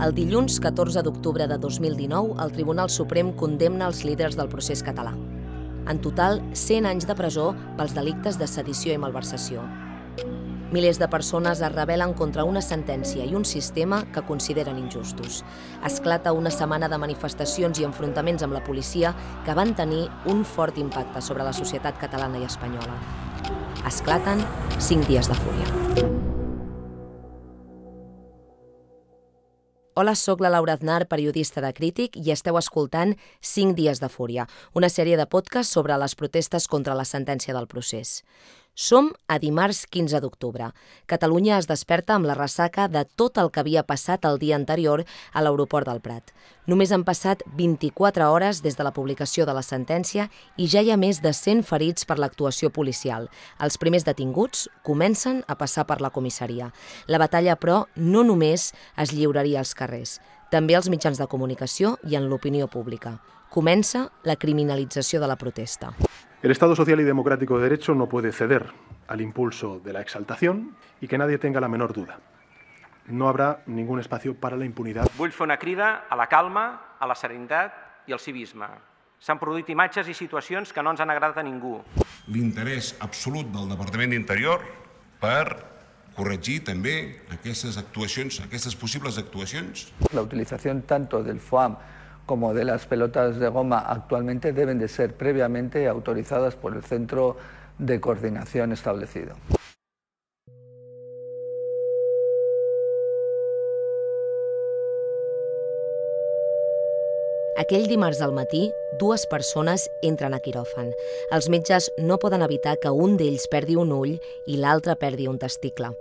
El dilluns 14 d'octubre de 2019, el Tribunal Suprem condemna els líders del procés català. En total, 100 anys de presó pels delictes de sedició i malversació. Milers de persones es rebel·len contra una sentència i un sistema que consideren injustos. Esclata una setmana de manifestacions i enfrontaments amb la policia que van tenir un fort impacte sobre la societat catalana i espanyola. Esclaten cinc dies de fúria. Hola, sóc la Laura Aznar, periodista de Crític, i esteu escoltant 5 dies de fúria, una sèrie de podcast sobre les protestes contra la sentència del procés. Som a dimarts 15 d'octubre. Catalunya es desperta amb la ressaca de tot el que havia passat el dia anterior a l'aeroport del Prat. Només han passat 24 hores des de la publicació de la sentència i ja hi ha més de 100 ferits per l'actuació policial. Els primers detinguts comencen a passar per la comissaria. La batalla, però, no només es lliuraria als carrers, també als mitjans de comunicació i en l'opinió pública. Comença la criminalització de la protesta. El Estado social y democrático de derecho no puede ceder al impulso de la exaltación y que nadie tenga la menor duda. No habrá ningún espacio para la impunidad. Vull fer una crida a la calma, a la serenitat i al civisme. S'han produït imatges i situacions que no ens han agradat a ningú. L'interès absolut del Departament d'Interior per corregir també aquestes actuacions, aquestes possibles actuacions. La utilización tanto del FOAM como de las pelotas de goma actualmente deben de ser previamente autorizadas por el centro de coordinación establecido. Aquell dimarts al matí, dues persones entren a quiròfan. Els metges no poden evitar que un d'ells perdi un ull i l'altre perdi un testicle.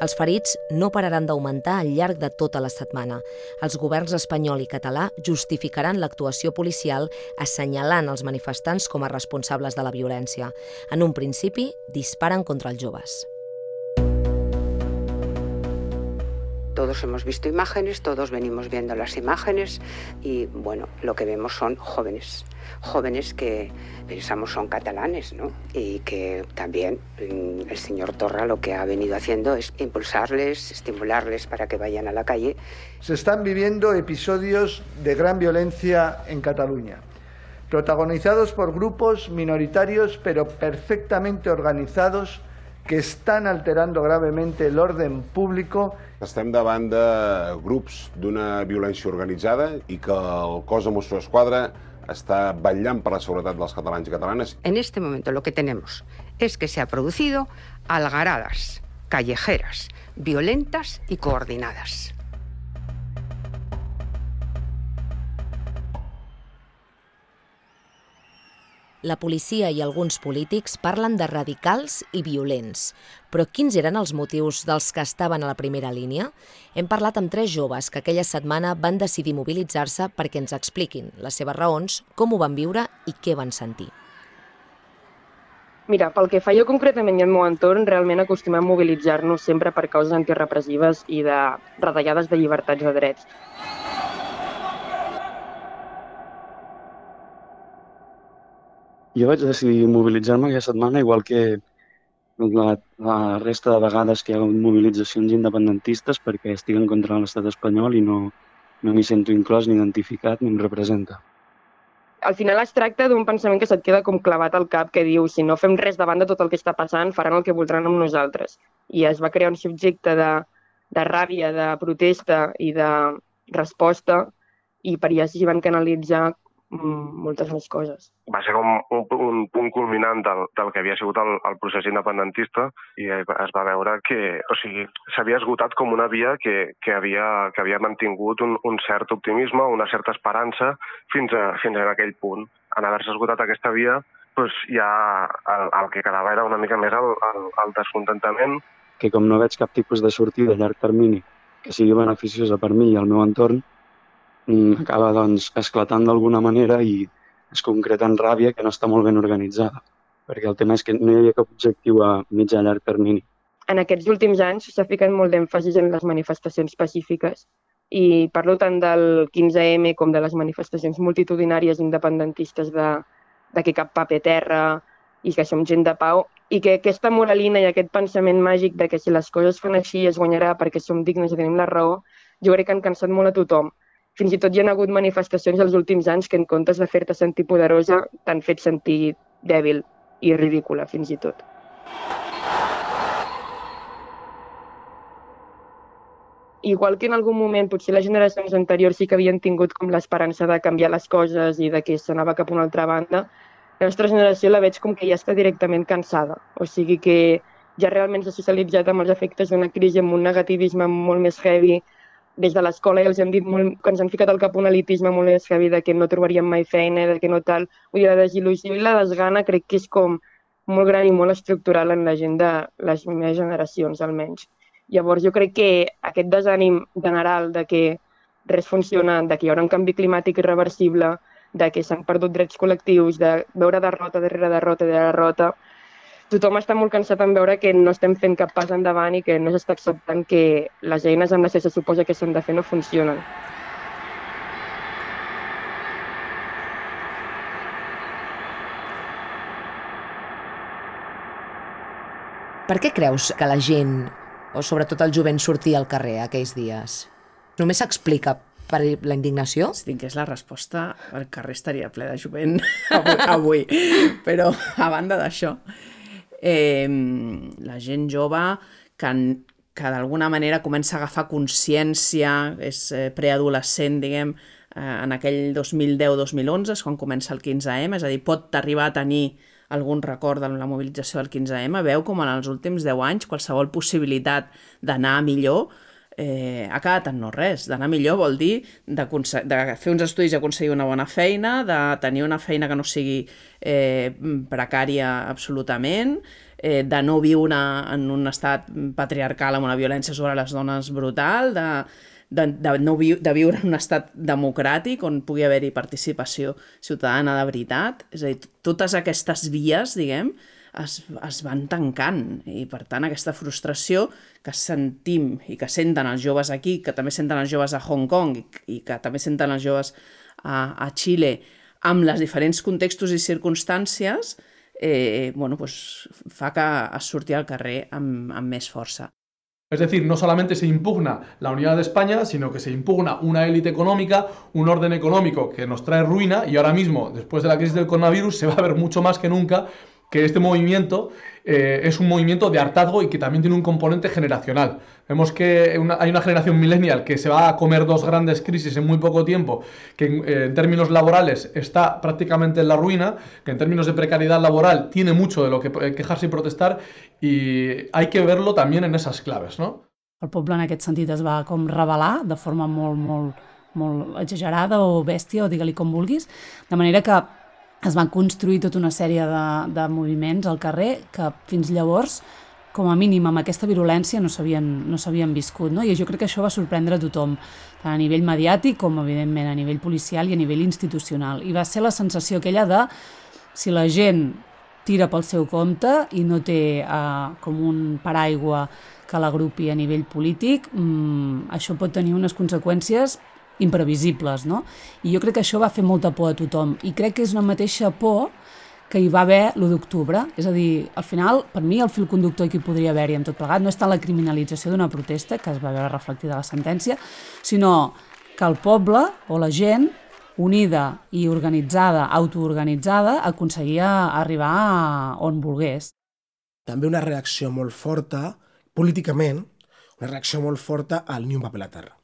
Els ferits no pararan d'augmentar al llarg de tota la setmana. Els governs espanyol i català justificaran l'actuació policial assenyalant els manifestants com a responsables de la violència. En un principi, disparen contra els joves. Todos hemos visto imágenes, todos venimos viendo las imágenes y bueno, lo que vemos son jóvenes, jóvenes que pensamos son catalanes, ¿no? Y que también mm, el señor Torra lo que ha venido haciendo es impulsarles, estimularles para que vayan a la calle. Se están viviendo episodios de gran violencia en Cataluña, protagonizados por grupos minoritarios pero perfectamente organizados que están alterando gravemente el orden público Estem davant de grups d'una violència organitzada i que el cos de Mossos d'Esquadra està vetllant per la seguretat dels catalans i catalanes. En este momento lo que tenemos es que se ha producido algaradas callejeras, violentas y coordinadas. La policia i alguns polítics parlen de radicals i violents. Però quins eren els motius dels que estaven a la primera línia? Hem parlat amb tres joves que aquella setmana van decidir mobilitzar-se perquè ens expliquin les seves raons, com ho van viure i què van sentir. Mira, pel que fa jo concretament i el meu entorn, realment acostumem a mobilitzar-nos sempre per causes antirepressives i de retallades de llibertats de drets. Jo vaig decidir mobilitzar-me aquesta setmana, igual que la, la resta de vegades que hi ha hagut mobilitzacions independentistes perquè estic en contra de l'estat espanyol i no, no m'hi sento inclòs ni identificat ni em representa. Al final es tracta d'un pensament que se't queda com clavat al cap que diu si no fem res davant de tot el que està passant, faran el que voldran amb nosaltres. I es va crear un subjecte de, de ràbia, de protesta i de resposta i per allà s'hi van canalitzar moltes més coses. Va ser com un, un punt culminant del, del que havia sigut el, el procés independentista i es va veure que, o sigui, s'havia esgotat com una via que, que, havia, que havia mantingut un, un cert optimisme, una certa esperança fins, a, fins a aquell punt. En haver-se esgotat aquesta via, doncs ja el, el que quedava era una mica més el, el, el descontentament. Que com no veig cap tipus de sortida a llarg termini que sigui beneficiosa per mi i el meu entorn, mm, acaba doncs, esclatant d'alguna manera i es concreta en ràbia que no està molt ben organitzada, perquè el tema és que no hi havia cap objectiu a mitjà a llarg termini. En aquests últims anys s'ha ficat molt d'èmfasis en les manifestacions pacífiques i parlo tant del 15M com de les manifestacions multitudinàries independentistes de, de que cap paper terra, i que som gent de pau i que aquesta moralina i aquest pensament màgic de que si les coses fan així es guanyarà perquè som dignes i tenim la raó, jo crec que han cansat molt a tothom. Fins i tot hi ha hagut manifestacions els últims anys que en comptes de fer-te sentir poderosa t'han fet sentir dèbil i ridícula, fins i tot. igual que en algun moment potser les generacions anteriors sí que havien tingut com l'esperança de canviar les coses i de que s'anava cap a una altra banda, la nostra generació la veig com que ja està directament cansada. O sigui que ja realment s'ha socialitzat amb els efectes d'una crisi amb un negativisme molt més heavy. Des de l'escola ja els hem dit molt, que ens han ficat al cap un elitisme molt més de que no trobaríem mai feina, de que no tal. Vull dir, la desil·lusió i la desgana crec que és com molt gran i molt estructural en la gent de les meves generacions, almenys. Llavors jo crec que aquest desànim general de que res funciona, de que hi haurà un canvi climàtic irreversible, de que s'han perdut drets col·lectius, de veure derrota darrere derrota darrere derrota, tothom està molt cansat en veure que no estem fent cap pas endavant i que no s'està acceptant que les eines amb les que se suposa que s'han de fer no funcionen. Per què creus que la gent o sobretot el jovent sortir al carrer aquells dies? Només s'explica per la indignació? Si tingués la resposta, el carrer estaria ple de jovent avui, avui. Però, a banda d'això, eh, la gent jove que, que d'alguna manera comença a agafar consciència, és eh, preadolescent, diguem, eh, en aquell 2010-2011, és quan comença el 15M, és a dir, pot arribar a tenir algun record de la mobilització del 15M, veu com en els últims 10 anys qualsevol possibilitat d'anar millor eh, ha quedat en no res. D'anar millor vol dir de, de fer uns estudis i aconseguir una bona feina, de tenir una feina que no sigui eh, precària absolutament, eh, de no viure en un estat patriarcal amb una violència sobre les dones brutal, de, de, de, no vi de viure en un estat democràtic on pugui haver-hi participació ciutadana de veritat. És a dir, totes aquestes vies, diguem, es, es van tancant i per tant aquesta frustració que sentim i que senten els joves aquí, que també senten els joves a Hong Kong i, i que també senten els joves a, a Xile amb les diferents contextos i circumstàncies eh, bueno, pues, fa que es surti al carrer amb, amb més força. Es decir, no solamente se impugna la unidad de España, sino que se impugna una élite económica, un orden económico que nos trae ruina y ahora mismo, después de la crisis del coronavirus, se va a ver mucho más que nunca que este movimiento eh, es un movimiento de hartazgo y que también tiene un componente generacional. Vemos que hay una generación millennial que se va a comer dos grandes crisis en muy poco tiempo, que eh, en términos laborales está prácticamente en la ruina, que en términos de precariedad laboral tiene mucho de lo que eh, quejarse y protestar y hay que verlo también en esas claves, no? El poble en aquest sentit es va com revelar de forma molt, molt, molt exagerada o bèstia, o digue-li com de manera que es van construir tota una sèrie de, de moviments al carrer que fins llavors, com a mínim amb aquesta virulència, no s'havien no viscut. No? I jo crec que això va sorprendre a tothom, tant a nivell mediàtic com, evidentment, a nivell policial i a nivell institucional. I va ser la sensació aquella de si la gent tira pel seu compte i no té uh, com un paraigua que l'agrupi a nivell polític, mmm, això pot tenir unes conseqüències imprevisibles, no? I jo crec que això va fer molta por a tothom i crec que és una mateixa por que hi va haver l'1 d'octubre. És a dir, al final, per mi, el fil conductor que hi podria haver-hi en tot plegat no és tant la criminalització d'una protesta, que es va veure reflectida a la sentència, sinó que el poble o la gent unida i organitzada, autoorganitzada, aconseguia arribar a on volgués. També una reacció molt forta, políticament, una reacció molt forta al ni un paper a la terra.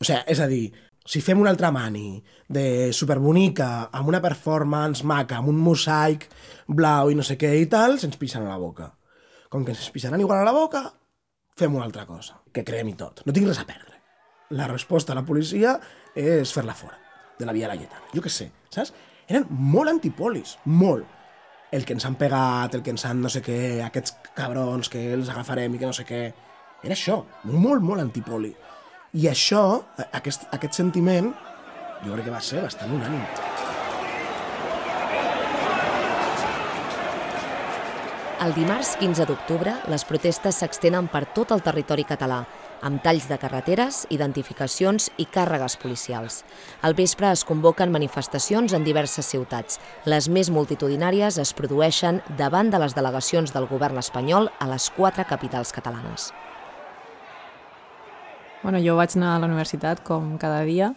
O sigui, és a dir, si fem una altra mani de superbonica, amb una performance maca, amb un mosaic blau i no sé què i tal, se'ns pixen a la boca. Com que ens pixaran igual a la boca, fem una altra cosa, que creem i tot. No tinc res a perdre. La resposta a la policia és fer-la fora, de la Via Laietana. Jo què sé, saps? Eren molt antipolis, molt. El que ens han pegat, el que ens han no sé què, aquests cabrons que els agafarem i que no sé què... Era això, molt, molt antipoli. I això, aquest, aquest sentiment, jo crec que va ser bastant unànim. El dimarts 15 d'octubre, les protestes s'extenen per tot el territori català, amb talls de carreteres, identificacions i càrregues policials. Al vespre es convoquen manifestacions en diverses ciutats. Les més multitudinàries es produeixen davant de les delegacions del govern espanyol a les quatre capitals catalanes. Bueno, jo vaig anar a la universitat com cada dia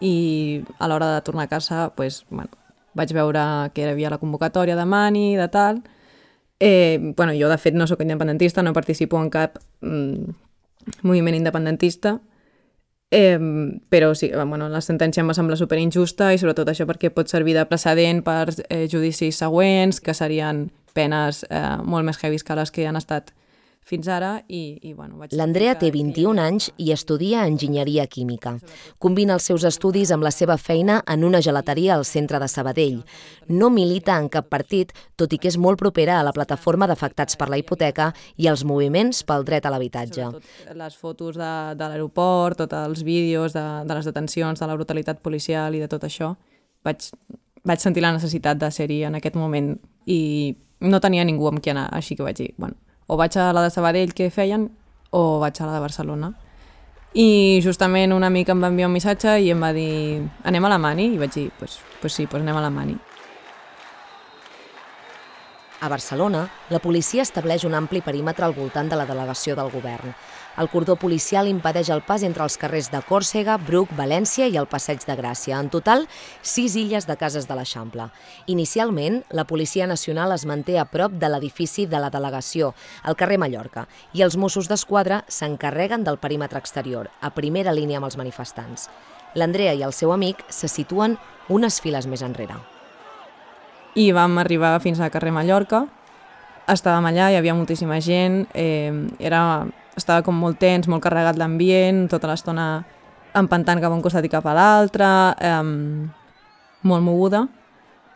i a l'hora de tornar a casa pues, bueno, vaig veure que hi havia la convocatòria de Mani, de tal. Eh, bueno, jo, de fet, no sóc independentista, no participo en cap mm, moviment independentista, eh, però sí, bueno, la sentència em va semblar super injusta i sobretot això perquè pot servir de precedent per eh, judicis següents, que serien penes eh, molt més heavies que les que han estat fins ara i, i bueno, vaig... L'Andrea té 21 anys i estudia enginyeria química. Combina els seus estudis amb la seva feina en una gelateria al centre de Sabadell. No milita en cap partit, tot i que és molt propera a la plataforma d'afectats per la hipoteca i als moviments pel dret a l'habitatge. Les fotos de, de l'aeroport, tots els vídeos de, de les detencions, de la brutalitat policial i de tot això, vaig, vaig sentir la necessitat de ser-hi en aquest moment i no tenia ningú amb qui anar, així que vaig dir, bueno, o vaig a la de Sabadell que feien o vaig a la de Barcelona. I justament un amic em va enviar un missatge i em va dir anem a la Mani? I vaig dir, pues, pues sí, pues anem a la Mani. A Barcelona, la policia estableix un ampli perímetre al voltant de la delegació del govern. El cordó policial impedeix el pas entre els carrers de Còrsega, Bruc, València i el Passeig de Gràcia. En total, sis illes de cases de l'Eixample. Inicialment, la Policia Nacional es manté a prop de l'edifici de la delegació, al carrer Mallorca, i els Mossos d'Esquadra s'encarreguen del perímetre exterior, a primera línia amb els manifestants. L'Andrea i el seu amic se situen unes files més enrere. I vam arribar fins al carrer Mallorca, estàvem allà, hi havia moltíssima gent, eh, era estava com molt tens, molt carregat l'ambient, tota l'estona empantant cap a un costat i cap a l'altre, eh, molt moguda.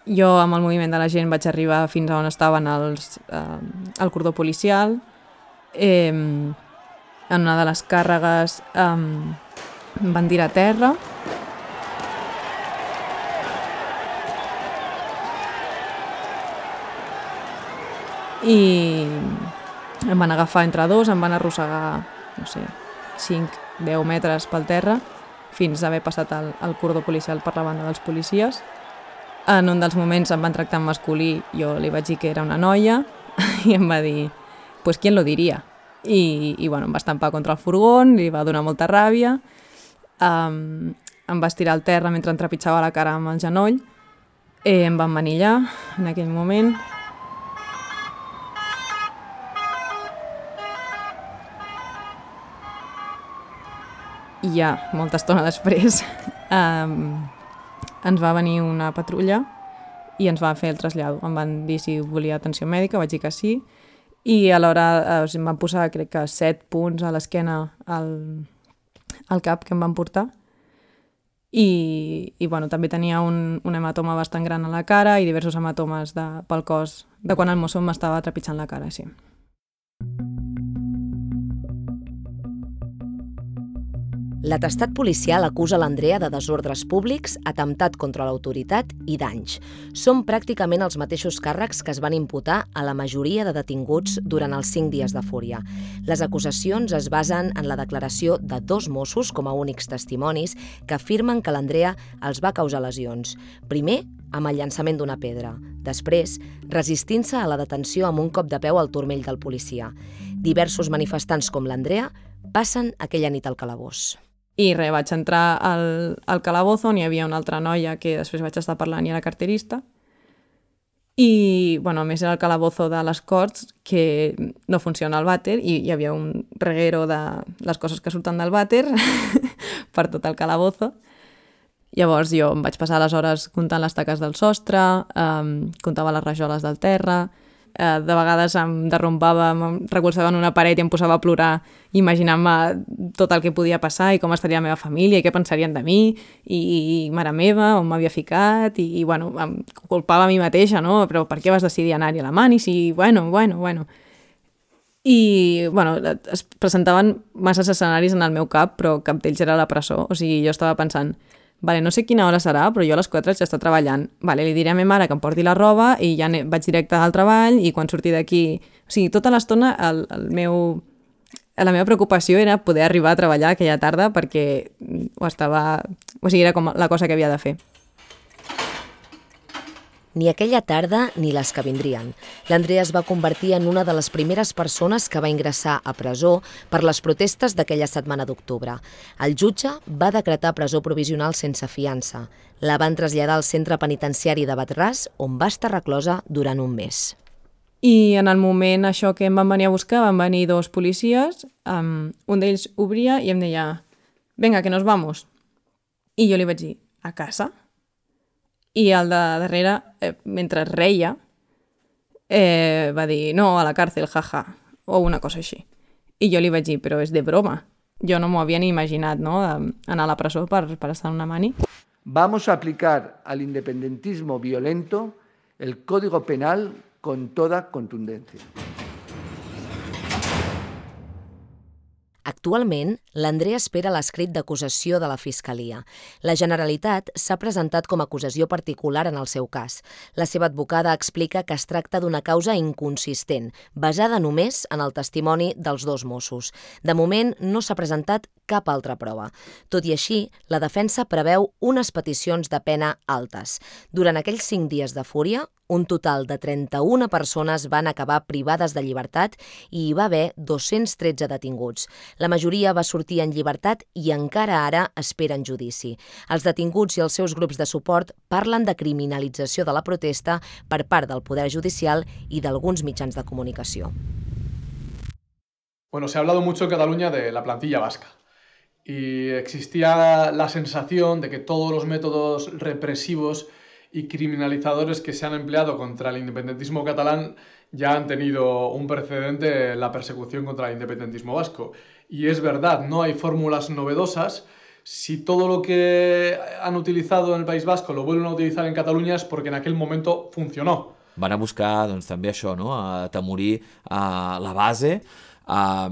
Jo amb el moviment de la gent vaig arribar fins a on estaven els, eh, el cordó policial. Eh, en una de les càrregues em van tirar a terra. I em van agafar entre dos, em van arrossegar, no sé, 5-10 metres pel terra, fins a haver passat el, el cordó policial per la banda dels policies. En un dels moments em van tractar en masculí, jo li vaig dir que era una noia, i em va dir, pues quién lo diria? I, i bueno, em va estampar contra el furgón, li va donar molta ràbia, um, em va estirar al terra mentre em trepitjava la cara amb el genoll, eh, em van manillar en aquell moment, i ja, molta estona després, um, ens va venir una patrulla i ens va fer el trasllat. Em van dir si volia atenció mèdica, vaig dir que sí, i alhora eh, em van posar, crec que, set punts a l'esquena al, al cap que em van portar. I, i bueno, també tenia un, un hematoma bastant gran a la cara i diversos hematomes de, pel cos de quan el mosso m'estava trepitjant la cara, sí. L'atestat policial acusa l'Andrea de desordres públics, atemptat contra l'autoritat i danys. Són pràcticament els mateixos càrrecs que es van imputar a la majoria de detinguts durant els cinc dies de fúria. Les acusacions es basen en la declaració de dos Mossos com a únics testimonis que afirmen que l'Andrea els va causar lesions. Primer, amb el llançament d'una pedra. Després, resistint-se a la detenció amb un cop de peu al turmell del policia. Diversos manifestants com l'Andrea passen aquella nit al calabós. I res, vaig entrar al, al calabozo on hi havia una altra noia que després vaig estar parlant i era carterista. I, bueno, a més era el calabozo de les Corts, que no funciona el vàter, i hi havia un reguero de les coses que surten del vàter per tot el calabozo. Llavors jo em vaig passar les hores comptant les taques del sostre, um, comptava les rajoles del terra, eh, de vegades em derrompava, em recolzava en una paret i em posava a plorar imaginant-me tot el que podia passar i com estaria la meva família i què pensarien de mi i, i mare meva, on m'havia ficat i, i bueno, em culpava a mi mateixa, no? Però per què vas decidir anar-hi a la mani? Si, bueno, bueno, bueno... I, bueno, es presentaven masses escenaris en el meu cap, però cap d'ells era la presó. O sigui, jo estava pensant, vale, no sé quina hora serà, però jo a les 4 ja està treballant. Vale, li diré a ma mare que em porti la roba i ja vaig directe al treball i quan surti d'aquí... O sigui, tota l'estona el, el meu... La meva preocupació era poder arribar a treballar aquella tarda perquè ho estava... O sigui, era com la cosa que havia de fer. Ni aquella tarda ni les que vindrien. L'Andrea es va convertir en una de les primeres persones que va ingressar a presó per les protestes d'aquella setmana d'octubre. El jutge va decretar presó provisional sense fiança. La van traslladar al centre penitenciari de Batràs, on va estar reclosa durant un mes. I en el moment això que em van venir a buscar, van venir dos policies, um, un d'ells obria i em deia «Venga, que nos vamos». I jo li vaig dir «A casa?» I el de darrere, eh, mentre reia, eh, va dir no, a la càrcel, jaja, o una cosa així. I jo li vaig dir, però és de broma. Jo no m'ho havia ni imaginat, no?, anar a la presó per, per estar en una mani. Vamos a aplicar al independentismo violento el Código Penal con toda contundencia. Actualment, l'Andrea espera l'escrit d'acusació de la Fiscalia. La Generalitat s'ha presentat com a acusació particular en el seu cas. La seva advocada explica que es tracta d'una causa inconsistent, basada només en el testimoni dels dos Mossos. De moment, no s'ha presentat cap altra prova. Tot i així, la defensa preveu unes peticions de pena altes. Durant aquells cinc dies de fúria, un total de 31 persones van acabar privades de llibertat i hi va haver 213 detinguts. La majoria va sortir en llibertat i encara ara esperen judici. Els detinguts i els seus grups de suport parlen de criminalització de la protesta per part del Poder Judicial i d'alguns mitjans de comunicació. Bueno, se ha hablado mucho en Cataluña de la plantilla vasca. y existía la sensación de que todos los métodos represivos y criminalizadores que se han empleado contra el independentismo catalán ya han tenido un precedente en la persecución contra el independentismo vasco. Y es verdad, no hay fórmulas novedosas. Si todo lo que han utilizado en el País Vasco lo vuelven a utilizar en Cataluña es porque en aquel momento funcionó. Van a buscar doncs, també això, no? a temorir a la base, a,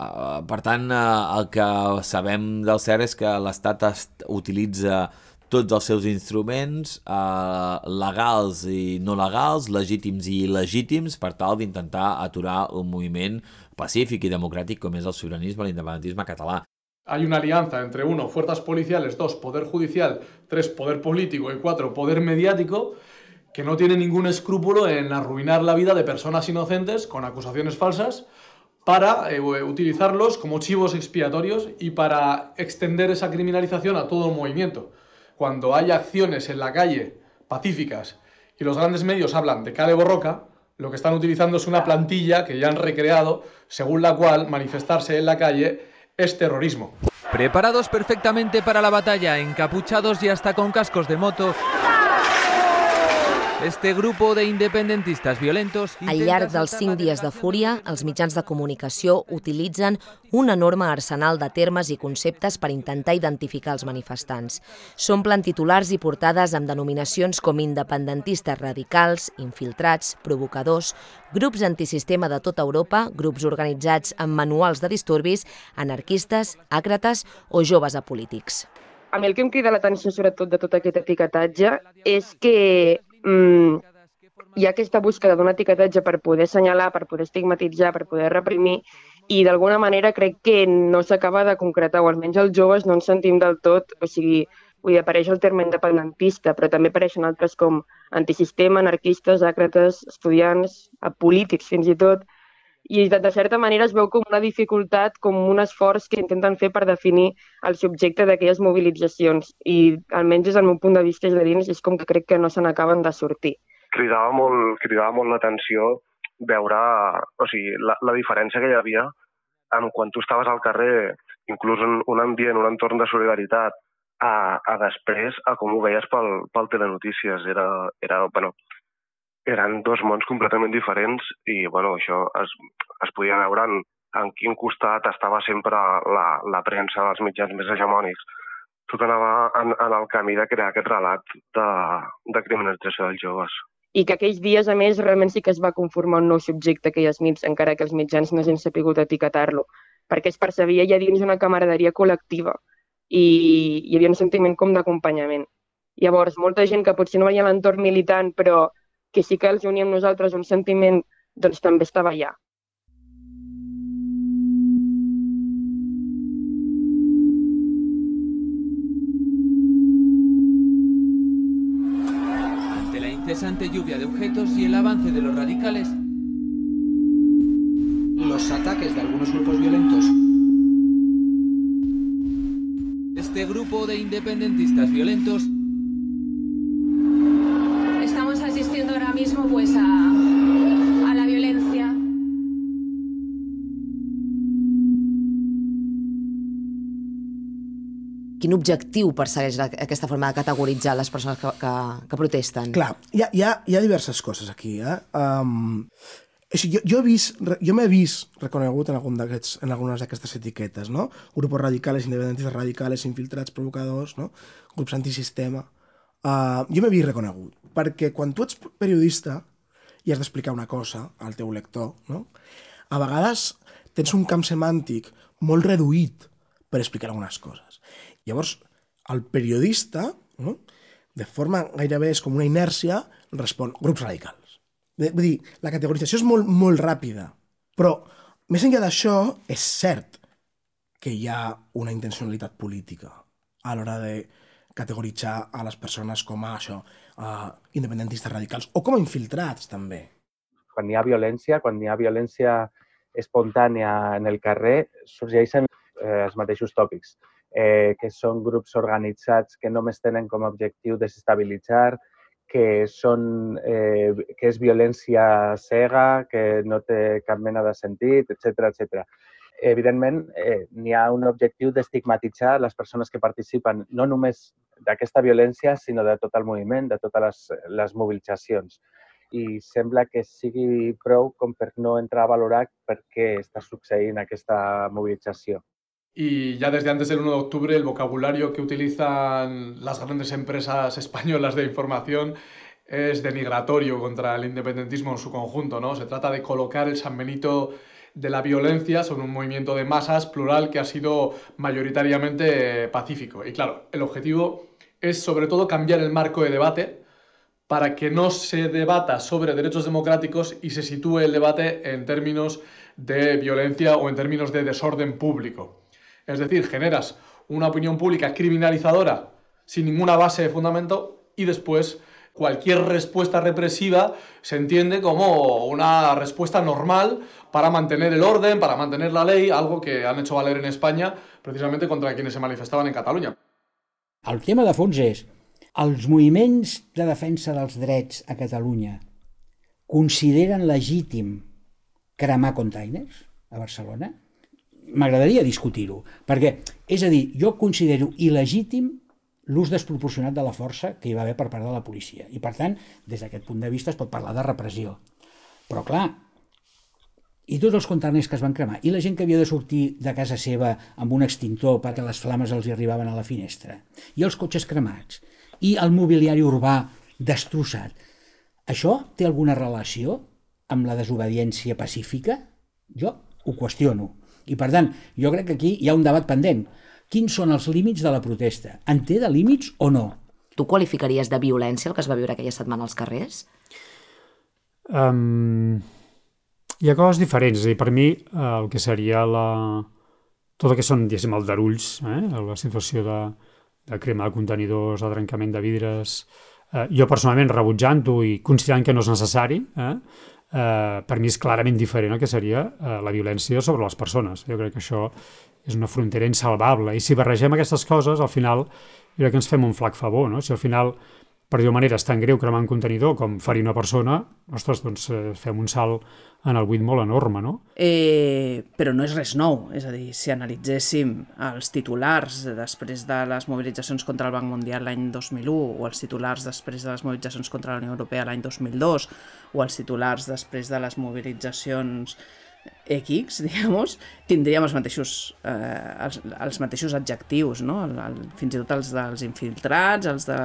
Uh, per tant, uh, el que sabem del cert és que l'Estat utilitza tots els seus instruments uh, legals i no legals, legítims i il·legítims, per tal d'intentar aturar un moviment pacífic i democràtic com és el sobiranisme, l'independentisme català. Hay una alianza entre uno, fuerzas policiales, dos, poder judicial, tres, poder político y cuatro, poder mediático, que no tiene ningún escrúpulo en arruinar la vida de personas inocentes con acusaciones falsas, para eh, utilizarlos como chivos expiatorios y para extender esa criminalización a todo el movimiento. Cuando hay acciones en la calle pacíficas y los grandes medios hablan de cale borroca, lo que están utilizando es una plantilla que ya han recreado, según la cual manifestarse en la calle es terrorismo. Preparados perfectamente para la batalla, encapuchados y hasta con cascos de moto, Este grupo de independentistes violentos... Al llarg dels cinc dies de fúria, els mitjans de comunicació utilitzen un enorme arsenal de termes i conceptes per intentar identificar els manifestants. S'omplen titulars i portades amb denominacions com independentistes radicals, infiltrats, provocadors, grups antisistema de tota Europa, grups organitzats amb manuals de disturbis, anarquistes, àcrates o joves apolítics. A mi el que em crida l'atenció sobretot de tot aquest etiquetatge és que mm, hi ha aquesta búsqueda d'un etiquetatge per poder assenyalar, per poder estigmatitzar, per poder reprimir, i d'alguna manera crec que no s'acaba de concretar, o almenys els joves no ens sentim del tot, o sigui, vull dir, apareix el terme independentista, però també apareixen altres com antisistema, anarquistes, àcrates, estudiants, polítics fins i tot, i de, de certa manera es veu com una dificultat, com un esforç que intenten fer per definir el subjecte d'aquelles mobilitzacions i almenys des del meu punt de vista és de dins és com que crec que no se n'acaben de sortir. Cridava molt, cridava molt l'atenció veure o sigui, la, la diferència que hi havia en quan tu estaves al carrer, inclús en un ambient, un entorn de solidaritat, a, a després a com ho veies pel, pel telenotícies. Era, era, bueno, eren dos mons completament diferents i bueno, això es, es podia veure en, en quin costat estava sempre la, la premsa dels mitjans més hegemònics. Tot anava en, en el camí de crear aquest relat de, de criminalització dels joves. I que aquells dies, a més, realment sí que es va conformar un nou subjecte, aquelles nits, encara que els mitjans no hagin sapigut etiquetar-lo, perquè es percebia ja dins una camaraderia col·lectiva i hi havia un sentiment com d'acompanyament. Llavors, molta gent que potser no veia l'entorn militant, però que sí que els unia amb nosaltres un sentiment, doncs també estava allà. Ante la incesante lluvia de objetos y el avance de los radicales, los ataques de algunos grupos violentos este grupo de independentistas violentos Quin objectiu persegueix la- aquesta forma de categoritzar les persones que, que, que protesten? Clar, hi ha, hi, ha, hi ha diverses coses aquí. Eh? Um, sigui, jo, jo, he vist, jo m'he vist reconegut en, algun en algunes d'aquestes etiquetes, no? Grupos radicales, independentistas radicales, infiltrats, provocadors, no? Grups antisistema. Uh, jo m'he vist reconegut, perquè quan tu ets periodista i has d'explicar una cosa al teu lector, no? a vegades tens un camp semàntic molt reduït per explicar algunes coses. Llavors, el periodista, no? de forma gairebé és com una inèrcia, respon grups radicals. Vull dir, la categorització és molt, molt ràpida, però més enllà d'això, és cert que hi ha una intencionalitat política a l'hora de categoritzar a les persones com a això, uh, independentistes radicals, o com a infiltrats, també. quan hi ha violència, quan hi ha violència espontània en el carrer, sorgeixen eh, els mateixos tòpics, eh, que són grups organitzats que només tenen com a objectiu desestabilitzar, que, són, eh, que és violència cega, que no té cap mena de sentit, etc etc. Evidentment, eh, n'hi ha un objectiu d'estigmatitzar les persones que participen no només d'aquesta violència, sinó de tot el moviment, de totes les, les mobilitzacions i sembla que sigui prou com per no entrar a valorar per què està succeint aquesta movilització. Y ya desde antes del 1 de octubre el vocabulario que utilizan las grandes empresas españolas de información es denigratorio contra el independentismo en su conjunto, ¿no? Se trata de colocar el San Benito de la violencia sobre un movimiento de masas plural que ha sido mayoritariamente pacífico. Y claro, el objetivo es sobre todo cambiar el marco de debate para que no se debata sobre derechos democráticos y se sitúe el debate en términos de violencia o en términos de desorden público. Es decir, generas una opinión pública criminalizadora sin ninguna base de fundamento y después cualquier respuesta represiva se entiende como una respuesta normal para mantener el orden, para mantener la ley, algo que han hecho valer en España precisamente contra quienes se manifestaban en Cataluña. El tema de fons és els moviments de defensa dels drets a Catalunya consideren legítim cremar containers a Barcelona? M'agradaria discutir-ho, perquè, és a dir, jo considero il·legítim l'ús desproporcionat de la força que hi va haver per part de la policia. I, per tant, des d'aquest punt de vista es pot parlar de repressió. Però, clar, i tots els containers que es van cremar, i la gent que havia de sortir de casa seva amb un extintor perquè les flames els hi arribaven a la finestra, i els cotxes cremats, i el mobiliari urbà destrossat. Això té alguna relació amb la desobediència pacífica? Jo ho qüestiono. I per tant, jo crec que aquí hi ha un debat pendent. Quins són els límits de la protesta? En té de límits o no? Tu qualificaries de violència el que es va viure aquella setmana als carrers? Um, hi ha coses diferents. És a dir, per mi, eh, el que seria la... tot el que són, diguéssim, aldarulls, eh? la situació de, de crema de contenidors, de trencament de vidres, eh, jo personalment rebutjant-ho i considerant que no és necessari, eh? Eh, per mi és clarament diferent el que seria eh, la violència sobre les persones. Jo crec que això és una frontera insalvable. I si barregem aquestes coses, al final, jo crec que ens fem un flac favor. No? Si al final, per dir-ho manera, és tan greu cremar un contenidor com ferir una persona, ostres, doncs eh, fem un salt en el buit molt enorme, no? Eh, però no és res nou, és a dir, si analitzéssim els titulars després de les mobilitzacions contra el Banc Mundial l'any 2001 o els titulars després de les mobilitzacions contra la Unió Europea l'any 2002 o els titulars després de les mobilitzacions X, digamos, tindríem els mateixos, eh, els, els mateixos adjectius, no? El, el, fins i tot els dels infiltrats, els de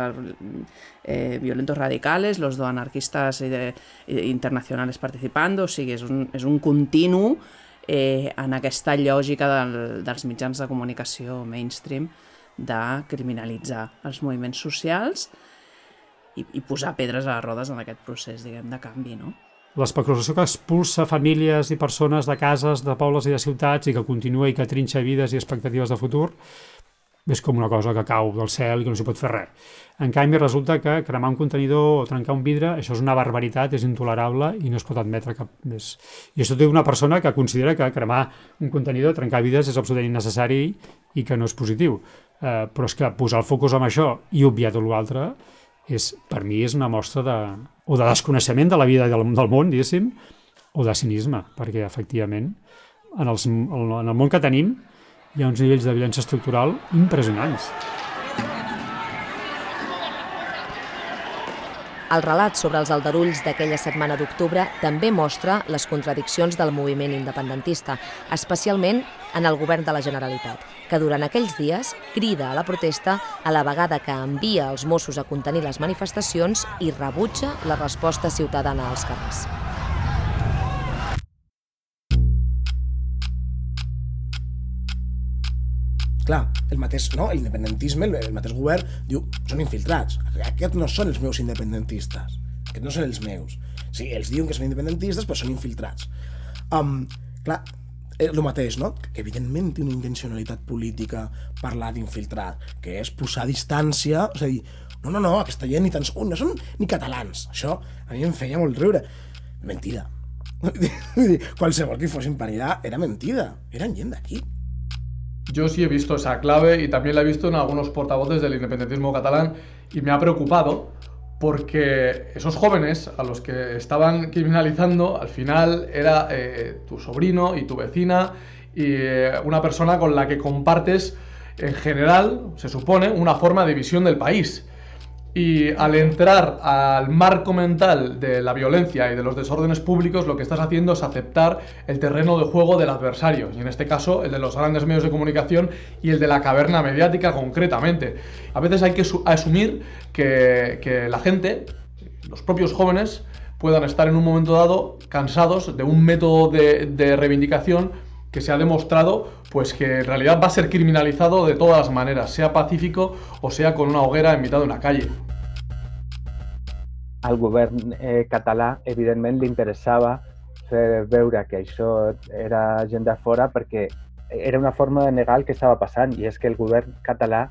eh, violentos radicales, los de anarquistas eh, internacionales participando, o sigui, és un, és un continu eh, en aquesta lògica del, dels mitjans de comunicació mainstream de criminalitzar els moviments socials i, i posar pedres a les rodes en aquest procés, diguem, de canvi, no? L'especulació que expulsa famílies i persones de cases, de pobles i de ciutats i que continua i que trinxa vides i expectatives de futur és com una cosa que cau del cel i que no s'hi pot fer res. En canvi, resulta que cremar un contenidor o trencar un vidre, això és una barbaritat, és intolerable i no es pot admetre cap més. I això té una persona que considera que cremar un contenidor, trencar vides, és absolutament innecessari i que no és positiu. Eh, però és que posar el focus en això i obviar tot l'altre, és, per mi és una mostra de, o de desconeixement de la vida del, del món, diguéssim, o de cinisme, perquè efectivament en, els, en el món que tenim hi ha uns nivells de violència estructural impressionants. El relat sobre els aldarulls d'aquella setmana d'octubre també mostra les contradiccions del moviment independentista, especialment en el govern de la Generalitat, que durant aquells dies crida a la protesta a la vegada que envia els Mossos a contenir les manifestacions i rebutja la resposta ciutadana als carrers. Clar, el mateix, no? l'independentisme, el, el mateix govern, diu, són infiltrats. Aquests no són els meus independentistes. Aquests no són els meus. Sí, els diuen que són independentistes, però són infiltrats. Um, clar, el eh, mateix, no? Que evidentment té una intencionalitat política parlar d'infiltrat, que és posar distància, és a dir, no, no, no, aquesta gent ni tan sols, no són ni catalans. Això a mi em feia molt riure. Mentida. Qualsevol que fossin per allà era mentida. Eren gent d'aquí. Yo sí he visto esa clave y también la he visto en algunos portavoces del independentismo catalán y me ha preocupado porque esos jóvenes a los que estaban criminalizando al final era eh, tu sobrino y tu vecina y eh, una persona con la que compartes en general, se supone, una forma de visión del país. Y al entrar al marco mental de la violencia y de los desórdenes públicos, lo que estás haciendo es aceptar el terreno de juego del adversario, y en este caso el de los grandes medios de comunicación y el de la caverna mediática concretamente. A veces hay que asumir que, la gente, los propios jóvenes, puedan estar en un momento dado cansados de un método de reivindicación que se ha demostrado pues que en realidad va a ser criminalizado de todas las maneras, sea pacífico o sea con una hoguera en mitad de una calle. Al govern eh, català, evidentment, li interessava fer veure que això era gent de fora perquè era una forma de negar el que estava passant i és que el govern català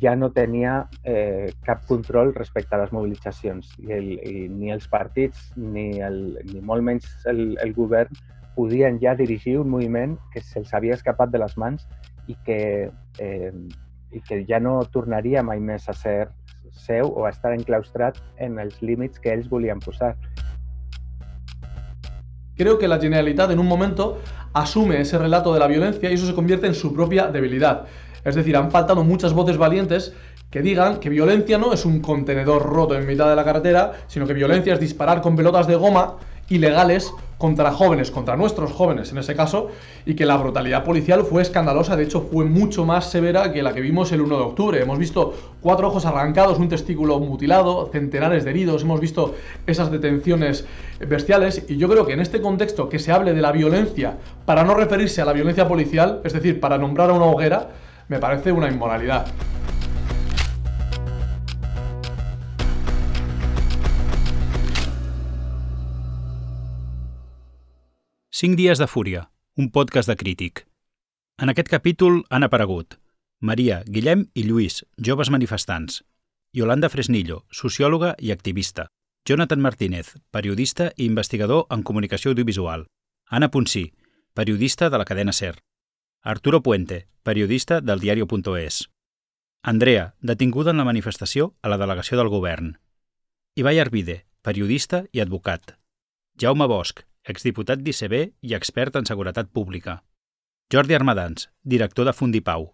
ja no tenia eh, cap control respecte a les mobilitzacions i, el, i ni els partits ni, el, ni molt menys el, el govern podien ja dirigir un moviment que se'ls havia escapat de les mans i que, eh, i que ja no tornaria mai més a ser seu o a estar enclaustrat en els límits que ells volien posar. Creo que la Generalitat en un momento asume ese relato de la violencia y eso se convierte en su propia debilidad. Es decir, han faltado muchas voces valientes que digan que violencia no es un contenedor roto en mitad de la carretera, sino que violencia es disparar con pelotas de goma ilegales contra jóvenes, contra nuestros jóvenes en ese caso, y que la brutalidad policial fue escandalosa, de hecho fue mucho más severa que la que vimos el 1 de octubre. Hemos visto cuatro ojos arrancados, un testículo mutilado, centenares de heridos, hemos visto esas detenciones bestiales, y yo creo que en este contexto que se hable de la violencia para no referirse a la violencia policial, es decir, para nombrar a una hoguera, me parece una inmoralidad. 5 dies de fúria, un podcast de crític. En aquest capítol han aparegut Maria, Guillem i Lluís, joves manifestants, Yolanda Fresnillo, sociòloga i activista, Jonathan Martínez, periodista i investigador en comunicació audiovisual, Anna Ponsí, periodista de la cadena SER, Arturo Puente, periodista del diario.es, Andrea, detinguda en la manifestació a la delegació del govern, Ibai Arvide, periodista i advocat, Jaume Bosch, exdiputat d'ICB i expert en seguretat pública. Jordi Armadans, director de Fundipau,